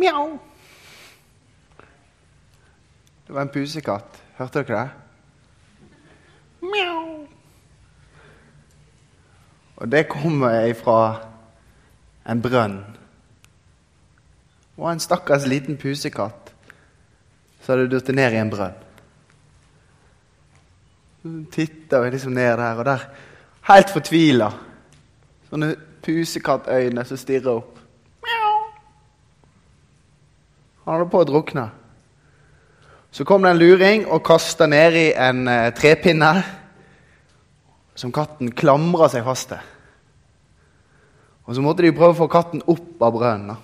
Mjau. Det var en pusekatt. Hørte dere det? Mjau. Og det kommer ifra en brønn. Og en stakkars liten pusekatt som hadde falt ned i en brønn. Så titter liksom ned der, og der, helt fortvila, sånne pusekattøyne som stirrer opp. Han holdt på å drukne. Så kom det en luring og kasta nedi en eh, trepinne som katten klamra seg fast til. Og Så måtte de prøve å få katten opp av brønnen.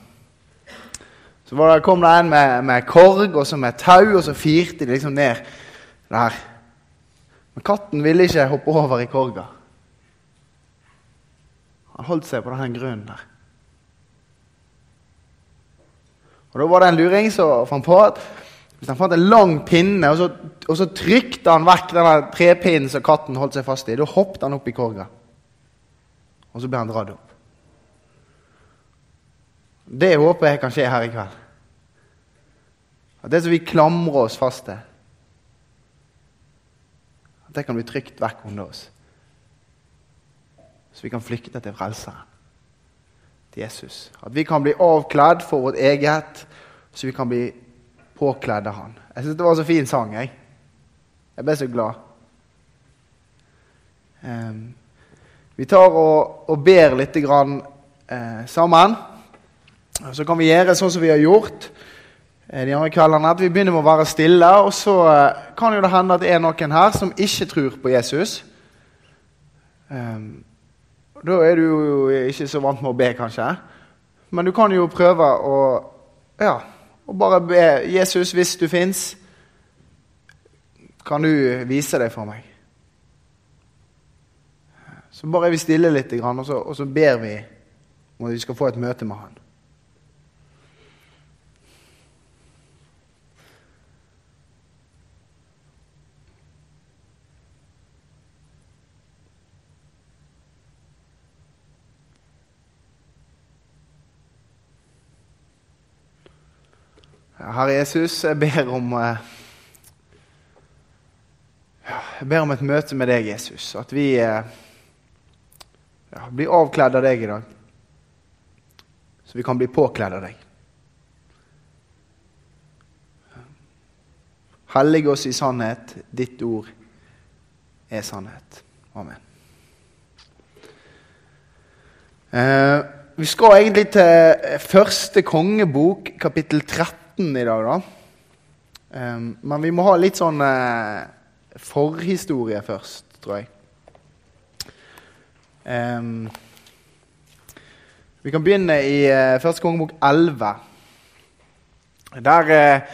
Så det, kom det en med, med korg og så med tau, og så firte de liksom ned der. Men katten ville ikke hoppe over i korga. Han holdt seg på denne grunnen der. Og Da var det en luring som fant på at hvis han fant en lang pinne, og så, og så trykte han vekk denne trepinnen som katten holdt seg fast i, da hoppet han opp i korga. Og så ble han dratt opp. Det håper jeg kan skje her i kveld. At det som vi klamrer oss fast til, at det kan bli trygt vekk under oss. Så vi kan flykte til Frelseren, til Jesus. At vi kan bli avkledd for vårt eget, så vi kan bli påkledd av han. Jeg syns det var en så fin sang. Jeg Jeg ble så glad. Um, vi tar og, og ber litt grann, eh, sammen. Så kan vi gjøre sånn som vi har gjort eh, de andre kveldene, at vi begynner med å være stille. Og så eh, kan jo det hende at det er noen her som ikke tror på Jesus. Um, da er du jo ikke så vant med å be, kanskje. Men du kan jo prøve å ja, og bare be Jesus, hvis du fins, kan du vise deg for meg? Så bare er vi stille litt, og så, og så ber vi om at vi skal få et møte med Han. Herre Jesus, jeg ber om eh, Jeg ber om et møte med deg, Jesus. At vi eh, ja, blir avkledd av deg i dag. Så vi kan bli påkledd av deg. Hellig oss i sannhet. Ditt ord er sannhet. Amen. Eh, vi skal egentlig til første kongebok, kapittel 13 i dag, da. Um, men vi må ha litt sånn uh, forhistorie først, tror jeg. Um, vi kan begynne i uh, Første kongebok 11. Der uh,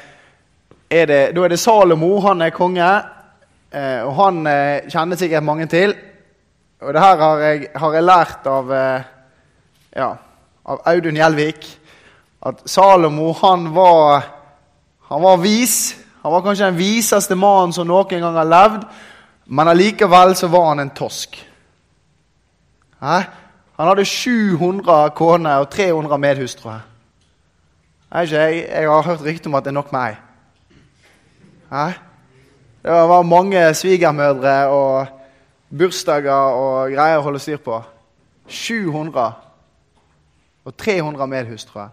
er det, da er det Salomo. Han er konge. Uh, og han kjenner sikkert mange til. Og det her har jeg, har jeg lært av, ja, av Audun Gjelvik at Salomo han var, han var vis. Han var kanskje den viseste mannen som noen gang har levd, men allikevel så var han en tosk. Hæ? Han hadde 700 koner og 300 medhustruer. Jeg, jeg, jeg har hørt rykte om at det er nok med ei. Det var mange svigermødre og bursdager og greier å holde styr på. 700 og 300 medhustruer.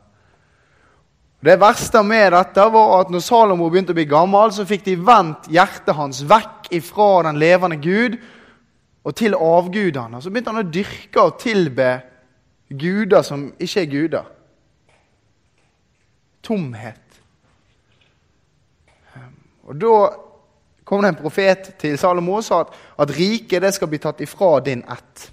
Det verste med dette var at når Salomo begynte å bli gammel, så fikk de vendt hjertet hans vekk ifra den levende Gud og til avgudene. Så begynte han å dyrke og tilbe guder som ikke er guder. Tomhet. Og Da kom det en profet til Salomo og sa at, at riket skal bli tatt ifra din ett.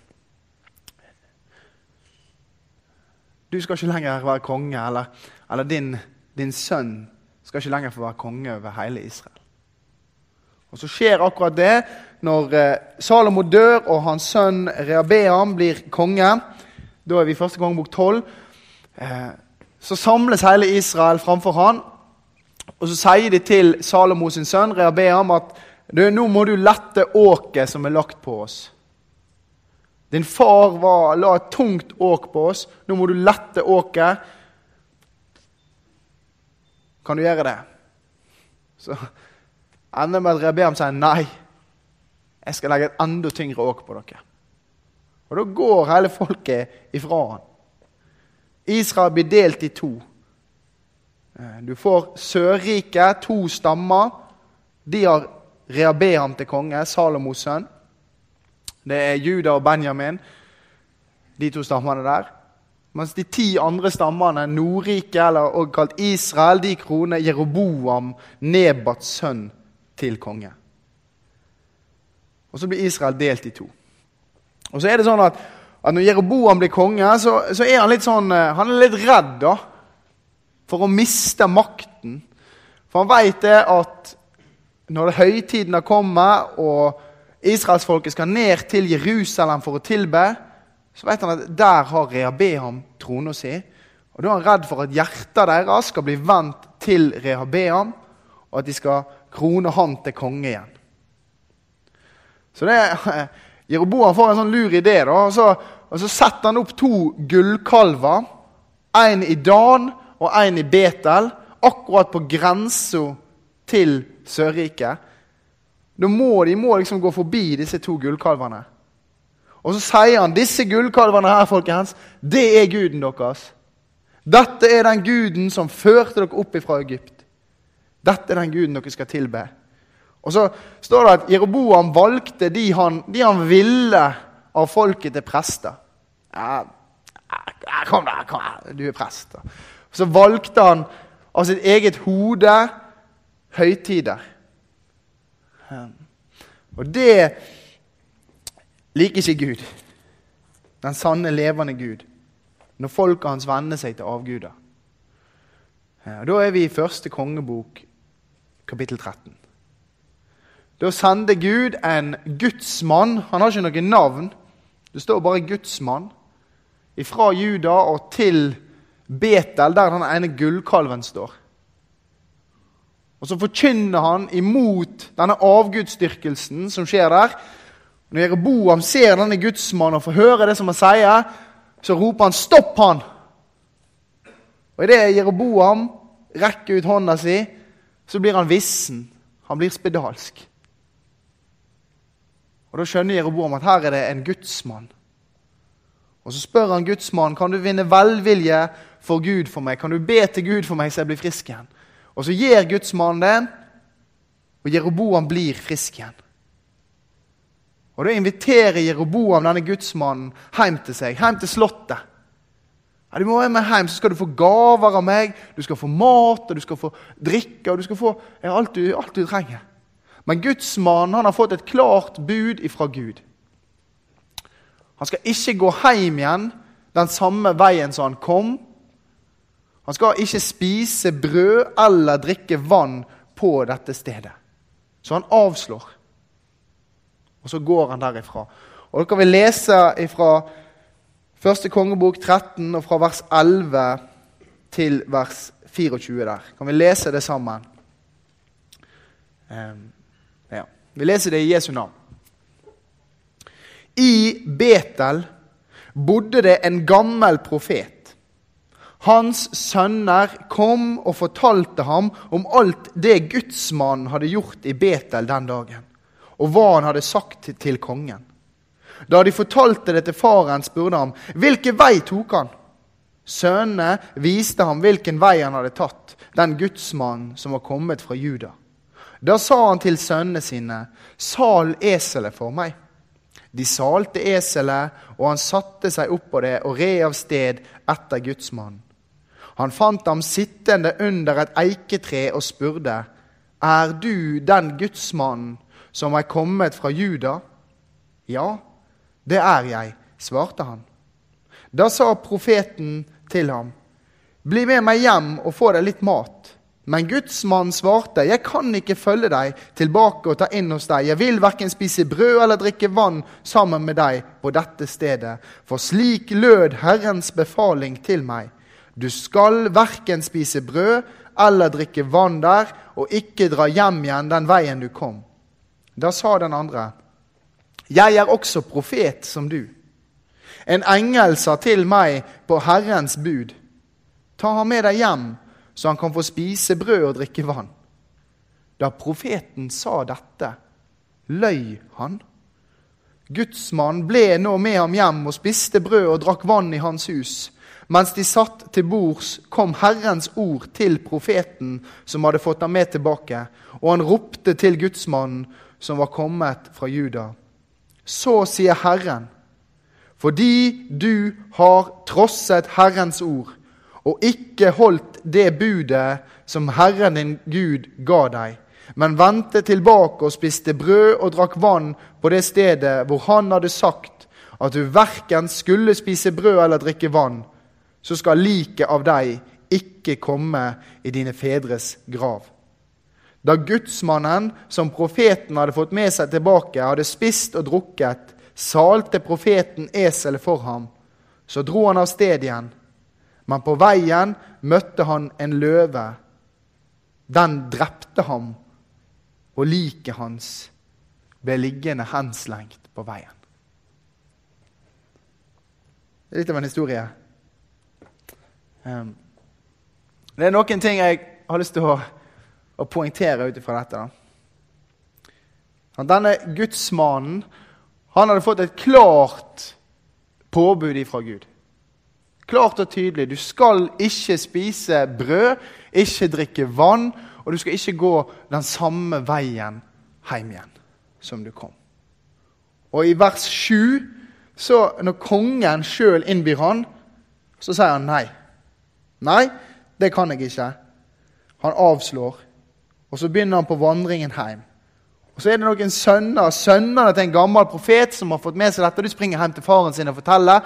Du skal ikke lenger være konge, eller, eller din, din, sønn skal ikke lenger få være konge over hele Israel. Og Så skjer akkurat det når eh, Salomo dør og hans sønn Rehabeam blir konge. Da er vi i første gang bok 12. Eh, så samles hele Israel framfor han, og så sier de til Salomo sin sønn Rehabeam at nå må du lette åket som er lagt på oss. Din far var, la et tungt åk på oss. Nå må du lette åket. Kan du gjøre det? Så ender med at Rebeam sier nei. Jeg skal legge et enda tyngre åk på dere. Og da går hele folket ifra han. Israel blir delt i to. Eh, du får Sørriket, to stammer. De har Rehabeam til konge, Salomos sønn. Det er Juda og Benjamin, de to stammene der. Mens de ti andre stammene, Nordriket, eller også kalt Israel, de kroner Jeroboam, Nebats sønn, til konge. Og så blir Israel delt i to. Og så er det sånn at, at Når Jeroboam blir konge, så, så, er han litt sånn, eh, han er litt redd da, for å miste makten. For han veit at når høytidene kommer, og israelsfolket skal ned til Jerusalem for å tilbe, så vet han at der har Rehabeam trona si. Og Da er han redd for at hjertet deres skal bli vendt til Rehabeam, og at de skal krone han til konge igjen. Så det, Jeroboam får en sånn lur idé. da, og så, og så setter han opp to gullkalver. En i Dan og en i Betel, akkurat på grensa til Sørriket. Da må de må liksom gå forbi disse to gullkalvene. Og så sier han disse gullkalvene her, folkens, det er guden deres. Dette er den guden som førte dere opp fra Egypt. Dette er den guden dere skal tilbe. Og så står det at Jeroboam valgte de han, de han ville av folket til prester. Ja, kom da, kom da, du er prest. Så valgte han av sitt eget hode høytider. Og det liker ikke Gud. Den sanne, levende Gud. Når folket hans venner seg til avguder. Da er vi i første kongebok, kapittel 13. Da sender Gud en gudsmann. Han har ikke noe navn. Det står bare 'gudsmann'. Fra Juda og til Betel, der den ene gullkalven står. Og Så forkynner han imot denne avgudsdyrkelsen som skjer der. Når Jeroboam ser denne gudsmannen og får høre det som han sier, så roper han 'stopp han!' Og Idet Jeroboam rekker ut hånda si, så blir han vissen. Han blir spedalsk. Og Da skjønner Jeroboam at her er det en gudsmann. Og Så spør han gudsmannen kan du vinne velvilje for Gud for meg. Kan du be til Gud for meg så jeg blir frisk igjen? Og Så gir gudsmannen det, og Jeroboam blir frisk igjen. Og Da inviterer Jeroboam denne gudsmannen hjem til seg, hjem til slottet. Ja, du må være med hjem, så skal du få gaver av meg, du skal få mat og du skal få drikke. og du skal få ja, alt, du, alt du trenger. Men gudsmannen har fått et klart bud ifra Gud. Han skal ikke gå hjem igjen den samme veien som han kom. Han skal ikke spise brød eller drikke vann på dette stedet. Så han avslår. Og så går han derifra. Og Dere vil lese fra første kongebok 13 og fra vers 11 til vers 24 der. Kan vi lese det sammen? Um, vi leser det i Jesu navn. I Betel bodde det en gammel profet. Hans sønner kom og fortalte ham om alt det gudsmannen hadde gjort i Betel den dagen, og hva han hadde sagt til kongen. Da de fortalte det til faren, spurte han hvilken vei tok han. Sønnene viste ham hvilken vei han hadde tatt, den gudsmannen som var kommet fra Juda. Da sa han til sønnene sine, sal eselet for meg. De salte eselet, og han satte seg oppå det og red av sted etter gudsmannen. Han fant ham sittende under et eiketre og spurte, Er du den gudsmannen som er kommet fra Juda? Ja, det er jeg, svarte han. Da sa profeten til ham, Bli med meg hjem og få deg litt mat. Men gudsmannen svarte, 'Jeg kan ikke følge deg tilbake og ta inn hos deg.' 'Jeg vil verken spise brød eller drikke vann sammen med deg på dette stedet.' For slik lød Herrens befaling til meg. Du skal verken spise brød eller drikke vann der, og ikke dra hjem igjen den veien du kom. Da sa den andre, 'Jeg er også profet som du.' En engel sa til meg på Herrens bud, 'Ta ham med deg hjem.' så han kan få spise brød og drikke vann. Da profeten sa dette, løy han. Gudsmannen ble nå med ham hjem og spiste brød og drakk vann i hans hus. Mens de satt til bords, kom Herrens ord til profeten som hadde fått ham med tilbake, og han ropte til gudsmannen som var kommet fra Juda. Så sier Herren, fordi du har trosset Herrens ord og ikke holdt det budet som Herren din Gud ga deg, men vendte tilbake og spiste brød og drakk vann på det stedet hvor han hadde sagt at du verken skulle spise brød eller drikke vann, så skal liket av deg ikke komme i dine fedres grav. Da gudsmannen, som profeten hadde fått med seg tilbake, hadde spist og drukket, salte profeten eselet for ham. Så dro han av sted igjen. Men på veien møtte han en løve. Den drepte ham, og liket hans ble liggende henslengt på veien. Det er litt av en historie. Um, det er noen ting jeg har lyst til å, å poengtere ut ifra dette. Denne gudsmannen han hadde fått et klart påbud ifra Gud. Klart og tydelig. Du skal ikke spise brød, ikke drikke vann, og du skal ikke gå den samme veien hjem igjen som du kom. Og i vers 7, så når kongen sjøl innbyr han, så sier han nei. Nei, det kan jeg ikke. Han avslår. Og så begynner han på vandringen hjem. Og Så er det noen sønner sønnene til en gammel profet som har fått med seg dette. Du springer hjem til faren sin og forteller.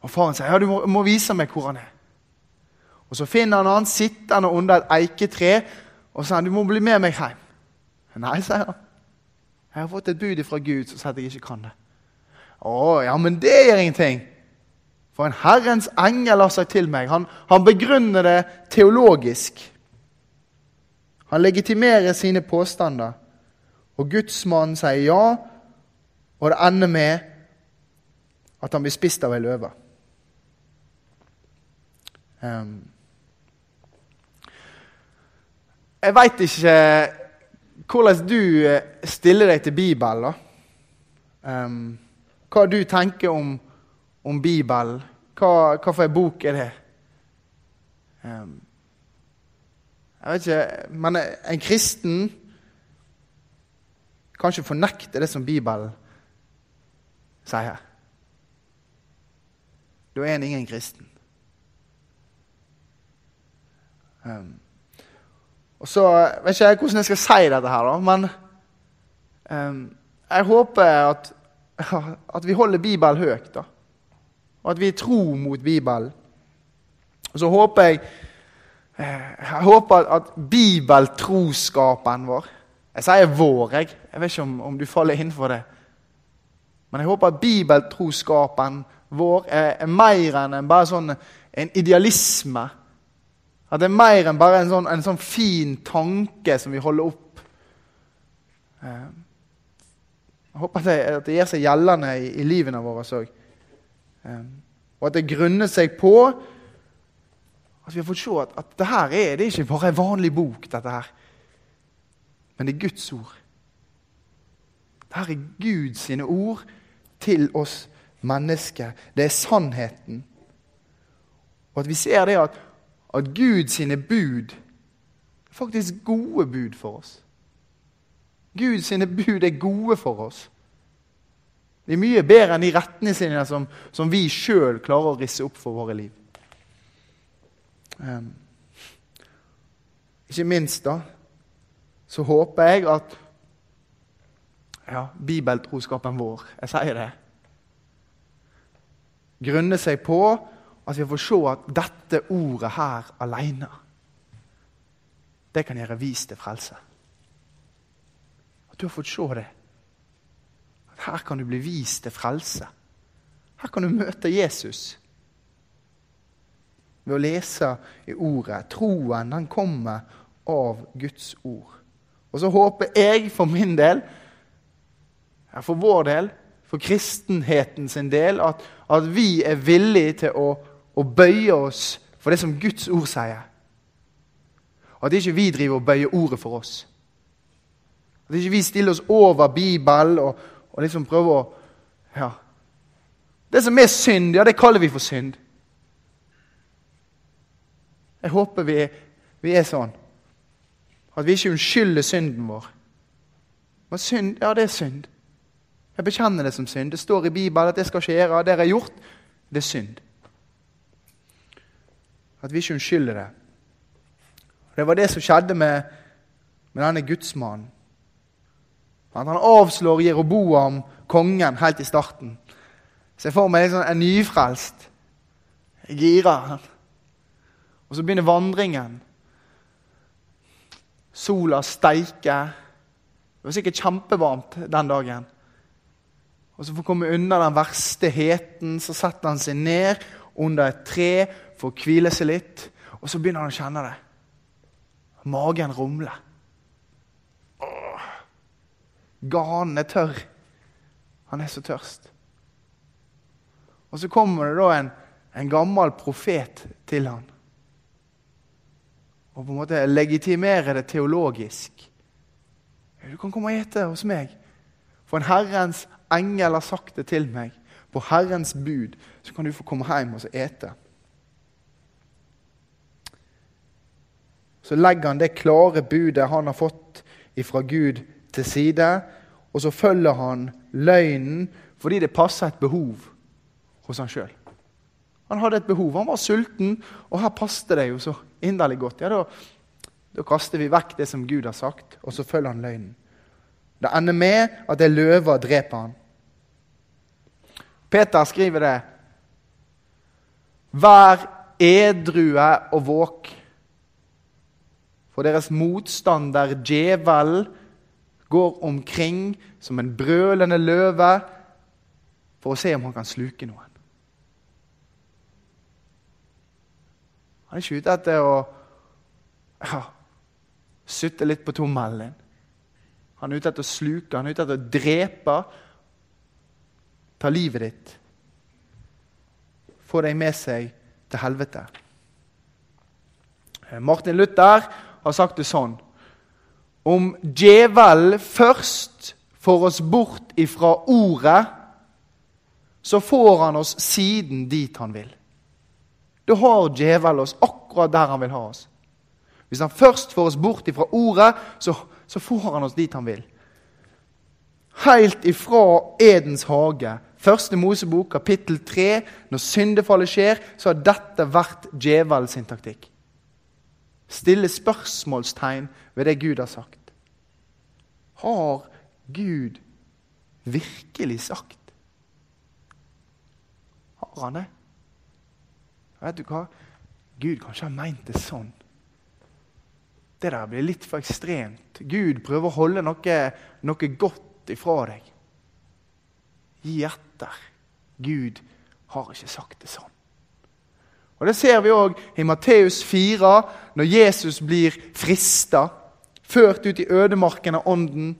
Og faren sier ja, du må, må vise meg hvor han er. Og Så finner han han sittende under et eiketre og sier du må bli med meg hjem. Nei, sier han. Jeg har fått et bud fra Gud som sier at jeg ikke kan det. Å, ja, men det gjør ingenting. For en Herrens engel har sagt til meg. Han, han begrunner det teologisk. Han legitimerer sine påstander. Og gudsmannen sier ja, og det ender med at han blir spist av ei løve. Um, jeg veit ikke hvordan du stiller deg til Bibelen. Um, hva du tenker om om Bibelen. Hva, hva for en bok er det? Jeg vet ikke Men en kristen kan ikke fornekte det som Bibelen sier. Da er en ingen kristen. Um, og så vet ikke jeg hvordan jeg skal si dette her, da, men um, jeg håper at, at vi holder Bibelen høyt. da og at vi er tro mot Bibelen. Så håper jeg eh, jeg håper at bibeltroskapen vår Jeg sier vår, jeg. Jeg vet ikke om, om du faller inn for det. Men jeg håper at bibeltroskapen vår er, er mer enn bare sånn en idealisme. At det er mer enn bare en sånn, en sånn fin tanke som vi holder opp. Eh, jeg håper at det, at det gjør seg gjeldende i, i livene våre òg. Ehm, og at det grunner seg på at vi har fått se at, at det her er, det ikke bare en vanlig bok, dette her. Men det er Guds ord. Dette er Guds ord til oss mennesker. Det er sannheten. Og at vi ser det at, at Guds bud er faktisk gode bud for oss. Guds bud er gode for oss. De er mye bedre enn de retningslinjene som, som vi sjøl klarer å risse opp for våre liv. Um, ikke minst da, så håper jeg at ja, bibeltroskapen vår Jeg sier det. Grunner seg på at vi får se at dette ordet her alene det kan gjøre vis til frelse. At du har fått se det. Her kan du bli vist til frelse. Her kan du møte Jesus ved å lese i Ordet. Troen den kommer av Guds ord. Og så håper jeg for min del, for vår del, for kristenheten sin del, at, at vi er villige til å, å bøye oss for det som Guds ord sier. At ikke vi driver og bøyer ordet for oss. At ikke vi stiller oss over Bibelen og, og liksom prøve å ja. Det som er synd, ja, det kaller vi for synd. Jeg håper vi, vi er sånn. At vi ikke unnskylder synden vår. Men synd, ja, det er synd. Jeg bekjenner det som synd. Det står i Bibelen at det skal skje. gjøre. Det jeg har gjort, det er synd. At vi ikke unnskylder det. Det var det som skjedde med, med denne gudsmannen. Han avslår Jeroboam, kongen, helt i starten. Så jeg får meg liksom en nyfrelst. Jeg girer. Og så begynner vandringen. Sola steiker. Det var sikkert kjempevarmt den dagen. Og så For å komme unna den verste heten så setter han seg ned under et tre for å hvile seg litt. Og så begynner han å kjenne det. Magen rumler. Ganen er tørr. Han er så tørst. Og så kommer det da en, en gammel profet til han. Og på en måte legitimere det teologisk. Du kan komme og ete hos meg. For en Herrens engel har sagt det til meg. På Herrens bud så kan du få komme hjem og ete. Så legger han det klare budet han har fått fra Gud, til side. Og så følger han løgnen fordi det passer et behov hos han sjøl. Han hadde et behov. Han var sulten, og her passet det jo så inderlig godt. Ja, da, da kaster vi vekk det som Gud har sagt, og så følger han løgnen. Det ender med at det løver dreper han. Peter skriver det. Vær edrue og våk. For deres motstander djevelen går omkring som en brølende løve for å se om han kan sluke noen. Han er ikke ute etter å ja, sutte litt på tommelen. Han er ute etter å sluke, han er ute etter å drepe. Ta livet ditt. Få deg med seg til helvete. Martin Luther har sagt det sånn Om djevelen først får oss bort ifra ordet, så får han oss siden dit han vil. Da har djevelen oss akkurat der han vil ha oss. Hvis han først får oss bort ifra ordet, så, så får han oss dit han vil. Helt ifra Edens hage, første Mosebok, kapittel 3, når syndefallet skjer, så har dette vært djevelen sin taktikk. Stille spørsmålstegn ved det Gud har sagt. Har Gud virkelig sagt? Har han det? Vet du hva? Gud kanskje har meint det sånn. Det der blir litt for ekstremt. Gud prøver å holde noe, noe godt ifra deg. Gi etter. Gud har ikke sagt det sånn. Og Det ser vi òg i Matteus 4, når Jesus blir frista, ført ut i ødemarken av Ånden.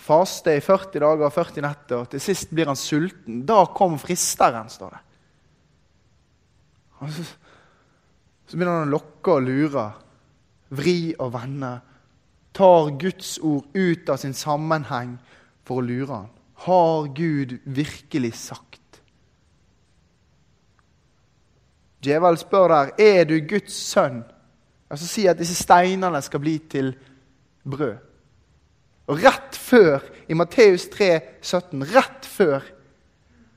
Faste i 40 dager og 40 netter, og til sist blir han sulten. Da kom fristeren, står det. Og så, så begynner han å lokke og lure, vri og vende. Tar Guds ord ut av sin sammenheng for å lure han. Har Gud virkelig sagt? Djevel spør der er du Guds sønn. Altså Si at disse steinene skal bli til brød. Og Rett før, i Matteus 3, 17, rett før,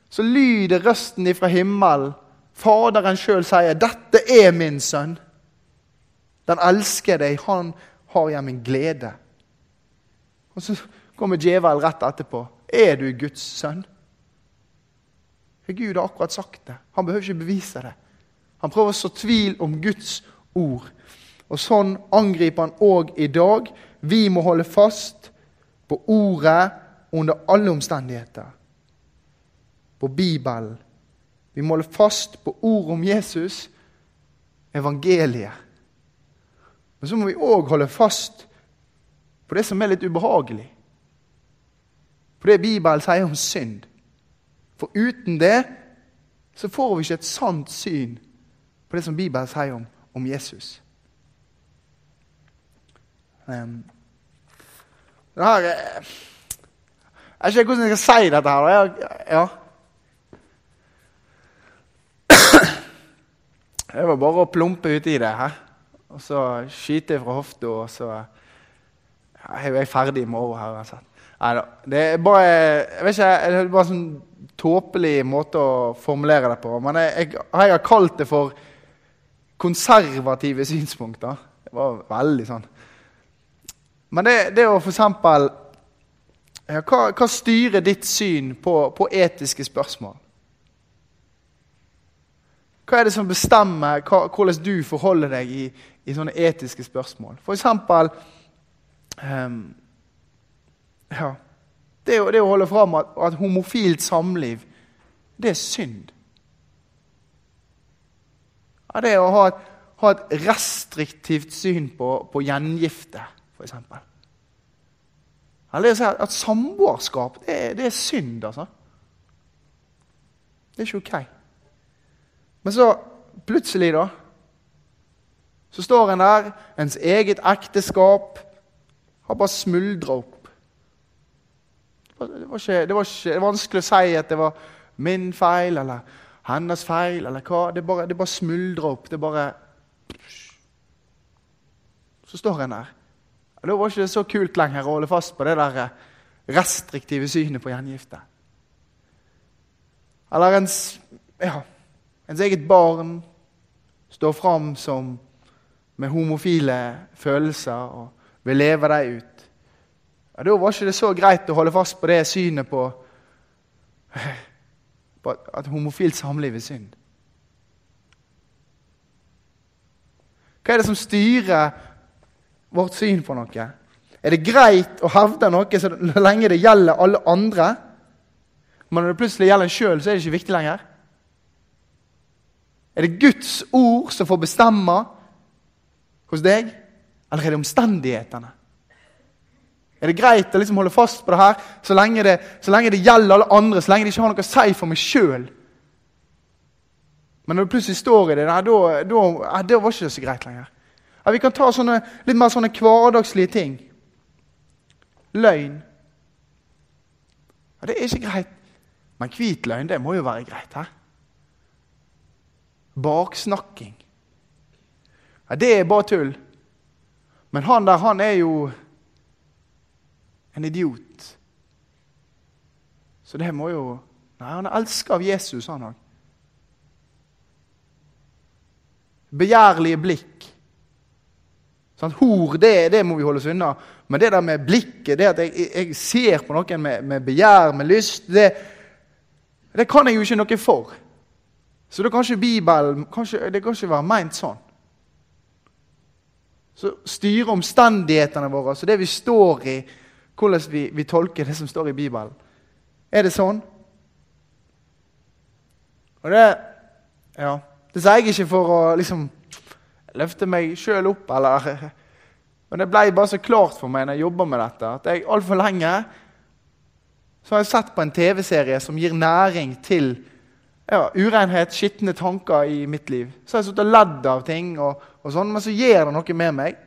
så lyder røsten ifra himmelen Faderen sjøl sier 'Dette er min sønn'. Den elsker deg. Han har jeg min glede. Og Så kommer djevelen rett etterpå. Er du Guds sønn? Gud har akkurat sagt det. Han behøver ikke bevise det. Han prøver å så tvil om Guds ord. Og Sånn angriper han òg i dag. Vi må holde fast på ordet under alle omstendigheter. På Bibelen vi må holde fast på ordet om Jesus, evangeliet. Men så må vi òg holde fast på det som er litt ubehagelig. På det Bibelen sier om synd. For uten det så får vi ikke et sant syn på det som Bibelen sier om, om Jesus. Um, det her eh, Jeg vet ikke hvordan jeg skal si dette her. Jeg, ja. Det var bare å plumpe uti det. her. Og så skyte fra hofta, og så ja, er jeg ferdig i morgen. her uansett. Neida. Det er bare jeg vet ikke, det er bare en sånn tåpelig måte å formulere det på. Men jeg, jeg, jeg har kalt det for konservative synspunkter. Det var veldig sånn. Men det, det å eksempel ja, hva, hva, styrer ditt syn på, på, etiske spørsmål? Hva er det som bestemmer hva, hvordan du forholder deg i, i, sånne etiske spørsmål? For eksempel um, ja, det, det, å holde fram at, at homofilt samliv, det er synd. Ja, det å ha et, ha et restriktivt syn på, på gjengifte, f.eks. Eller si at samboerskap, det, det, er synd, altså. Det er ikke ok. Men så plutselig, da Så står en der, ens eget ekteskap har bare smuldra opp. Det var, ikke, det var ikke vanskelig å si at det var min feil eller hennes feil eller hva. Det bare, det bare smuldrer opp. Det bare Så står en der. Da var ikke det så kult lenger å holde fast på det der restriktive synet på gjengifte. Eller ens, ja, ens eget barn står fram som med homofile følelser og vil leve dem ut. Ja, Da var ikke det så greit å holde fast på det synet på, på at homofilt samliv er synd. Hva er det som styrer vårt syn på noe? Er det greit å hevde noe så lenge det gjelder alle andre? Men når det plutselig gjelder en sjøl, så er det ikke viktig lenger? Er det Guds ord som får bestemme hos deg, eller er det omstendighetene? Er det greit å liksom holde fast på det her så lenge det, så lenge det, gjelder alle andre, så lenge det ikke har noe å si for meg sjøl? Men når du plutselig står i det, da, var ikke så greit lenger. Vi kan ta sånne, litt mer sånne hverdagslige ting. Løgn. Ja, det er ikke greit. Men hvit løgn, det må jo være greit. her. Baksnakking. Ja, det er bare tull. Men han der, han er jo en idiot. Så det må jo Nei, han er elska av Jesus, han òg. Begjærlige blikk. Sånn, hor, det, det, må vi holde oss unna. Men det der med blikket, det at jeg, jeg ser på noen med, med begjær, med lyst, det, det, kan jeg jo ikke noe for. Så da kan ikke Bibelen det kan ikke være meint sånn. Så styre omstendighetene våre, så det vi står i, hvordan vi, vi, tolker det som står i Bibelen. Er det sånn? Og det ja, det sier jeg ikke for å liksom løfte meg sjøl opp, eller Men det ble bare så klart for meg når jeg jobber med dette, at jeg altfor lenge så har jeg sett på en TV-serie som gir næring til ja, urenhet, skitne tanker i mitt liv. Så har jeg sittet og ledd av ting, og, og sånn, men så gjør det noe med meg.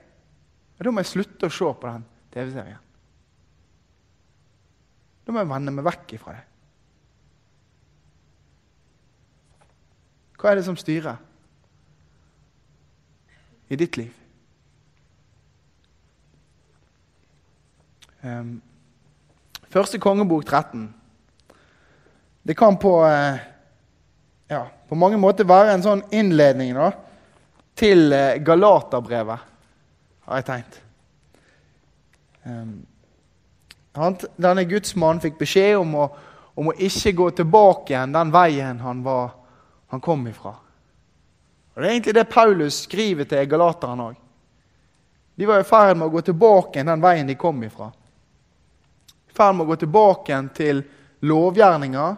Og Da må jeg slutte å se på den TV-serien. Da må jeg vende meg vekk ifra det. Hva er det som styrer i ditt liv? Um, første kongebok 13. Det kan på, uh, ja, på mange måter være en sånn innledning da, til uh, Galaterbrevet, har jeg tenkt. Um, han, Guds mann fikk beskjed om å, om å, ikke gå tilbake igjen den veien han, var, han kom ifra. Og Det er egentlig det Paulus skriver til galaterne òg. De var i ferd med å gå tilbake den veien de kom ifra. I ferd med å gå tilbake igjen til lovgjerninger.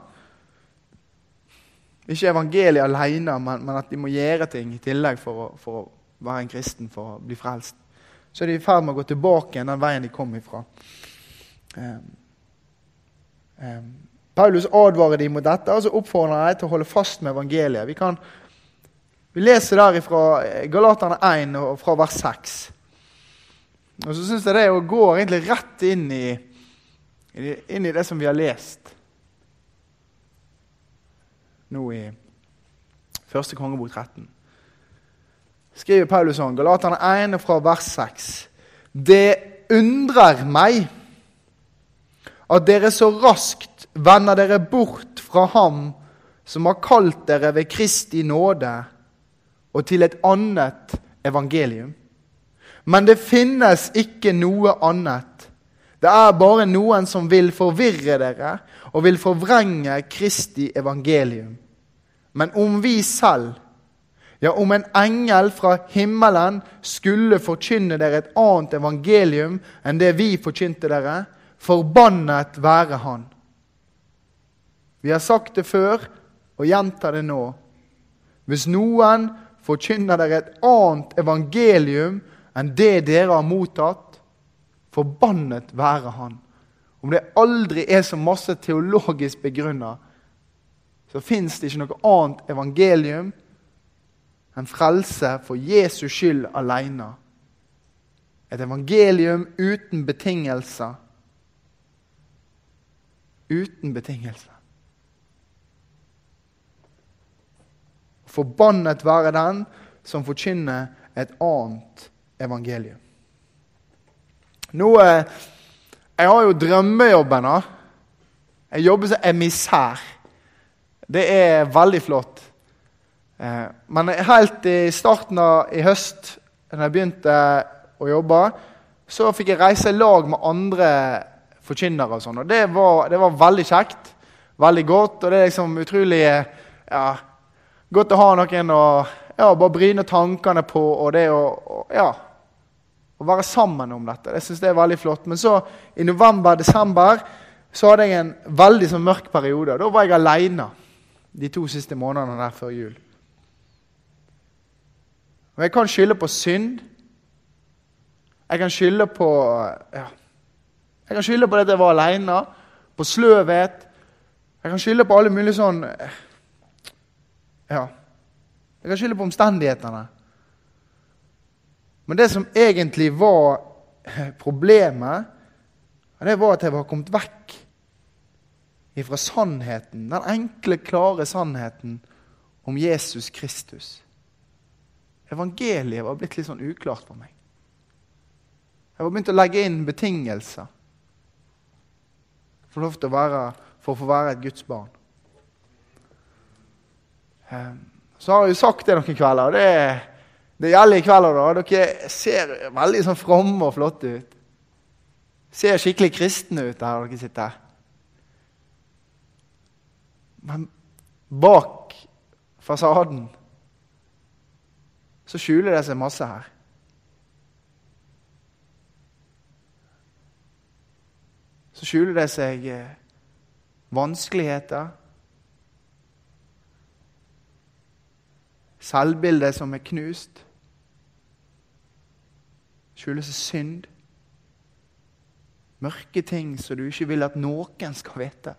Ikke evangeliet alene, men, men, at de må gjøre ting i tillegg for å, for å være en kristen, for å bli frelst. Så er de i ferd med å gå tilbake igjen den veien de kom ifra. Um, um, Paulus advarer dem mot dette og så oppfordrer dem til å holde fast med evangeliet. Vi, kan, vi leser der fra Galaterne 1 og fra vers 6. Og så syns jeg det går gå egentlig rett inn i, inn i det som vi har lest nå i første kongebok 13. Skriver Paulus sånn, Galaterne 1 fra vers 6. Det undrer meg at dere så raskt vender dere bort fra ham som har kalt dere ved Kristi nåde, og til et annet evangelium. Men det finnes ikke noe annet. Det er bare noen som vil forvirre dere og vil forvrenge Kristi evangelium. Men om vi selv, ja, om en engel fra himmelen skulle forkynne dere et annet evangelium enn det vi forkynte dere, forbannet være han. Vi har sagt det før og gjentar det nå. Hvis noen forkynner dere et annet evangelium enn det dere har mottatt, forbannet være han. Om det aldri er så masse teologisk begrunna, så fins det ikke noe annet evangelium enn frelse for Jesus skyld aleine. Et evangelium uten betingelser. Uten betingelse. Forbannet være den som forkynner et annet evangelium. Nå, eh, Jeg har jo drømmejobben. da. Jeg jobber som emissær. Det er veldig flott. Eh, men helt i starten av i høst, da jeg begynte å jobbe, så fikk jeg reise i lag med andre forkynnere. og sånn, og det var, det var, veldig kjekt. Veldig godt. Og det er liksom utrolig ja, Godt å ha noen å ja, bare bryne tankene på, og det å ja, å være sammen om dette. Jeg synes det er veldig flott. Men så, i november-desember, så hadde jeg en veldig sånn mørk periode. Da var jeg aleine de to siste månedene der før jul. Og jeg kan skylde på synd. Jeg kan skylde på ja, Jeg kan skylde på at jeg var aleine, på sløvhet. Jeg kan skylde på alle mulige sånn ja. Jeg kan skylde på omstendighetene. Men det som egentlig var problemet, det var at jeg var kommet vekk ifra sannheten, den enkle, klare sannheten om Jesus Kristus. Evangeliet var blitt litt sånn uklart for meg. Jeg var begynt å legge inn betingelser for, å, være, for å få være et Guds barn. Ehm, så har jeg jo sagt det noen kvelder, og det, det gjelder i kveld òg. Dere ser veldig sånn fromme og flotte ut. Ser skikkelig kristne ut der dere sitter. Men bak fasaden så skjuler det seg masse her. Så skjuler det seg eh, vanskeligheter, Selvbildet som er knust. Skjuler seg synd. Mørke ting som du ikke vil at noen skal vite.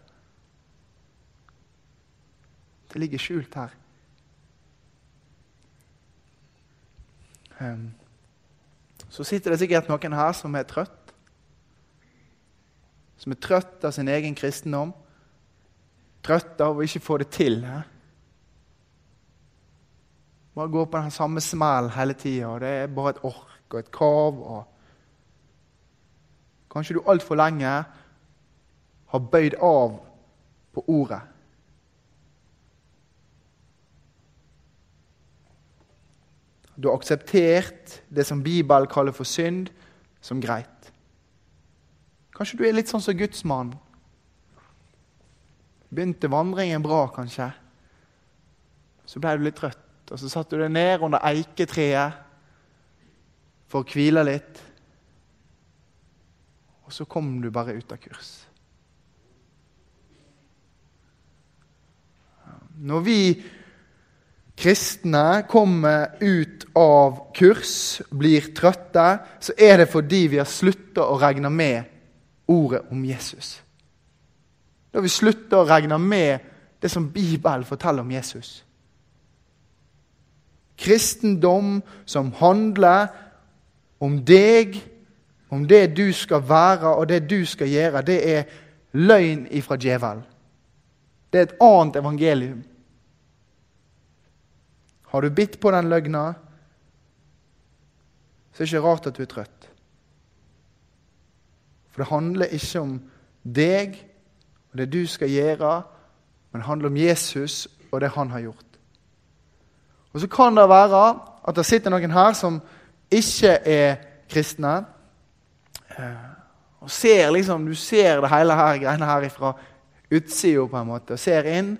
Det ligger skjult her. Ehm, så sitter det sikkert noen her som er trøtt. Som er trøtt av sin egen kristendom. Trøtt av å ikke få det til. He? Bare gå på den samme smell hele tida. Det er bare et ork og et kav. Og Kanskje du altfor lenge har bøyd av på ordet. Du har akseptert det som Bibelen kaller for synd, som greit. Kanskje du er litt sånn som gudsmannen. Begynte vandringen bra, kanskje. Så ble du litt trøtt og så satte du deg ned under eiketreet for å hvile litt. Og så kom du bare ut av kurs. Når vi kristne kommer ut av kurs, blir trøtte, så er det fordi vi har slutta å regne med ordet om Jesus. Når vi slutter å regne med det som Bibelen forteller om Jesus. Kristendom som handler om deg om det du skal være og det du skal gjøre, det er løgn ifra djevelen. Det er et annet evangelium. Har du bitt på den løgna, så er det ikke rart at du er trøtt. For det handler ikke om deg og det du skal gjøre, men det handler om Jesus og det han har gjort. Og Så kan det være at det sitter noen her som ikke er kristne. Eh, og ser liksom, Du ser det hele her, greiene her fra utsida på en måte, og ser inn.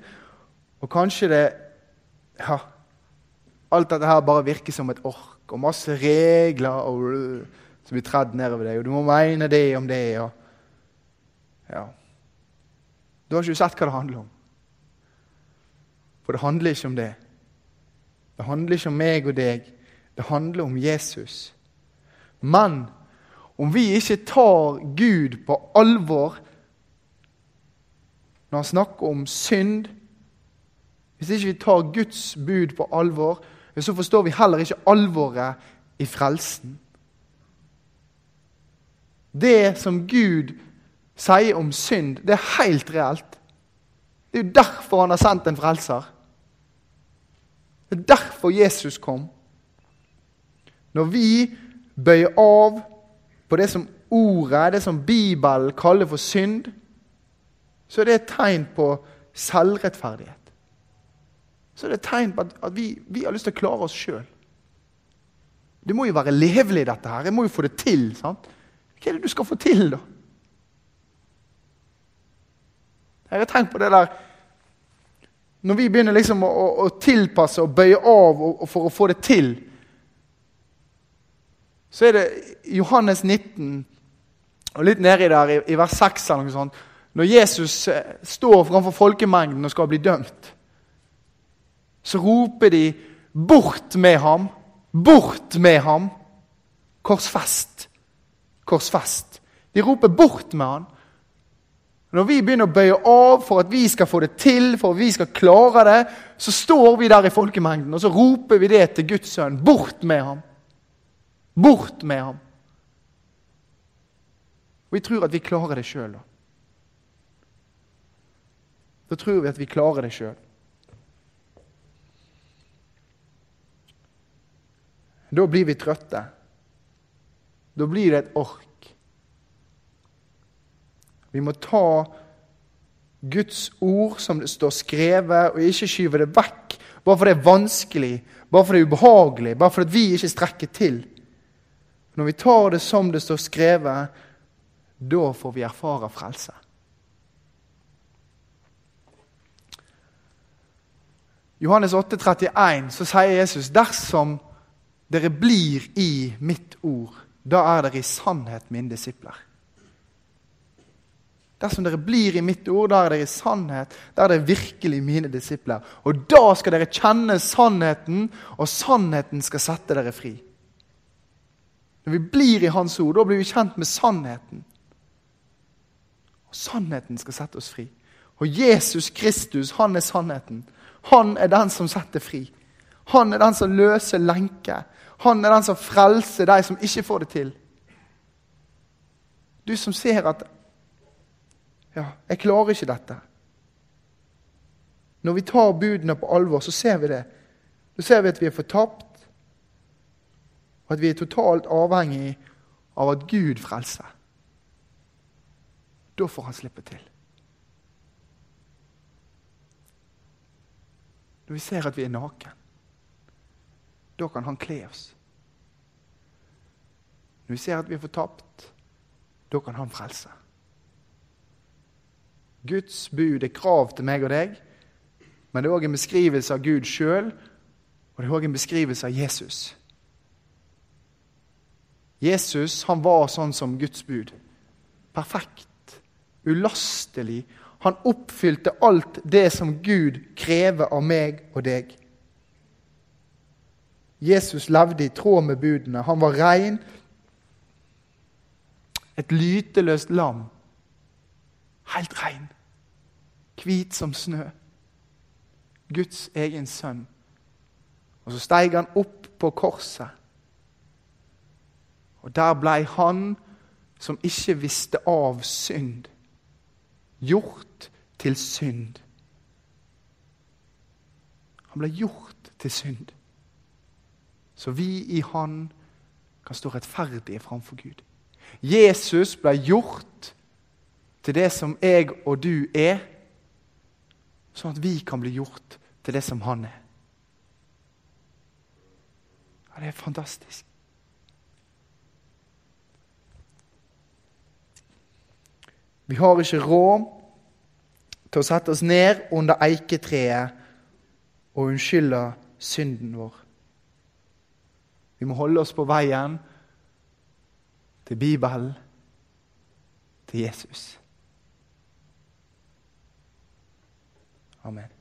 Og kanskje det ja, Alt dette her bare virker som et ork og masse regler og, som blir tredd nedover deg. Og du må mene det om det. og ja. Du har ikke sett hva det handler om. For det handler ikke om det. Det handler ikke om meg og deg. Det handler om Jesus. Men om vi ikke tar Gud på alvor når han snakker om synd Hvis ikke vi tar Guds bud på alvor, så forstår vi heller ikke alvoret i frelsen. Det som Gud sier om synd, det er helt reelt. Det er jo derfor han har sendt en frelser. Det er derfor Jesus kom. Når vi bøyer av på det som ordet, det som Bibelen kaller for synd, så er det et tegn på selvrettferdighet. Så er det et tegn på at, vi, vi, har lyst til å klare oss sjøl. Det må jo være levelig, dette her. Jeg må jo få det til. sant? Hva er det du skal få til, da? Jeg har tenkt på det der Når vi begynner liksom å, å, å tilpasse og bøye av og, og for å få det til, så er det Johannes 19, og litt nedi der, i, i vers 6 eller noe sånt, når Jesus eh, står framfor folkemengden og skal bli dømt, så roper de 'Bort med ham! Bort med ham!' Korsfest. Korsfest. De roper 'bort med han'. Når vi begynner å bøye av for at vi skal få det til, for at vi skal klare det, så står vi der i folkemengden og så roper vi det til Guds sønn. Bort med ham! Bort med ham! Og vi tror at vi klarer det sjøl. Da. da tror vi at vi klarer det sjøl. Da blir vi trøtte. Da blir det et ork. Vi må ta Guds ord som det står skrevet, og ikke skyve det vekk bare fordi det er vanskelig, bare fordi det er ubehagelig, bare fordi vi ikke strekker til. Når vi tar det som det står skrevet, da får vi erfare frelse. Johannes 8, 31, så sier Jesus dersom dere blir i mitt ord, da er dere i sannhet mine disipler. Dersom dere blir i mitt ord, da er dere i sannhet. Da er dere virkelig mine disipler. Og da skal dere kjenne sannheten, og sannheten skal sette dere fri. Når vi blir i Hans ord, da blir vi kjent med sannheten. Og sannheten skal sette oss fri. Og Jesus Kristus, han er sannheten. Han er den som setter fri. Han er den som løser lenker. Han er den som frelser de som ikke får det til. Du som ser at ja, jeg klarer ikke dette. Når vi tar budene på alvor, så ser vi det. Da ser vi at vi er fortapt, og at vi er totalt avhengig av at Gud frelser. Da får han slippe til. Når vi ser at vi er naken, da kan han kle oss. Når vi ser at vi er fortapt, da kan han frelse. Guds bud er krav til meg og deg, men det er òg en beskrivelse av Gud sjøl, og det er òg en beskrivelse av Jesus. Jesus han var sånn som Guds bud. Perfekt, ulastelig. Han oppfylte alt det som Gud krever av meg og deg. Jesus levde i tråd med budene. Han var rein, et lyteløst lam Helt rein. Hvit som snø. Guds egen sønn. Og så steig han opp på korset. Og der blei han som ikke visste av synd, gjort til synd. Han ble gjort til synd. Så vi i Han kan stå rettferdige framfor Gud. Jesus ble gjort til det som jeg og du er, sånn at vi kan bli gjort til det som han er. Ja, Det er fantastisk. Vi har ikke råd til å sette oss ned under eiketreet og unnskylde synden vår. Vi må holde oss på veien til Bibelen, til Jesus. Amen.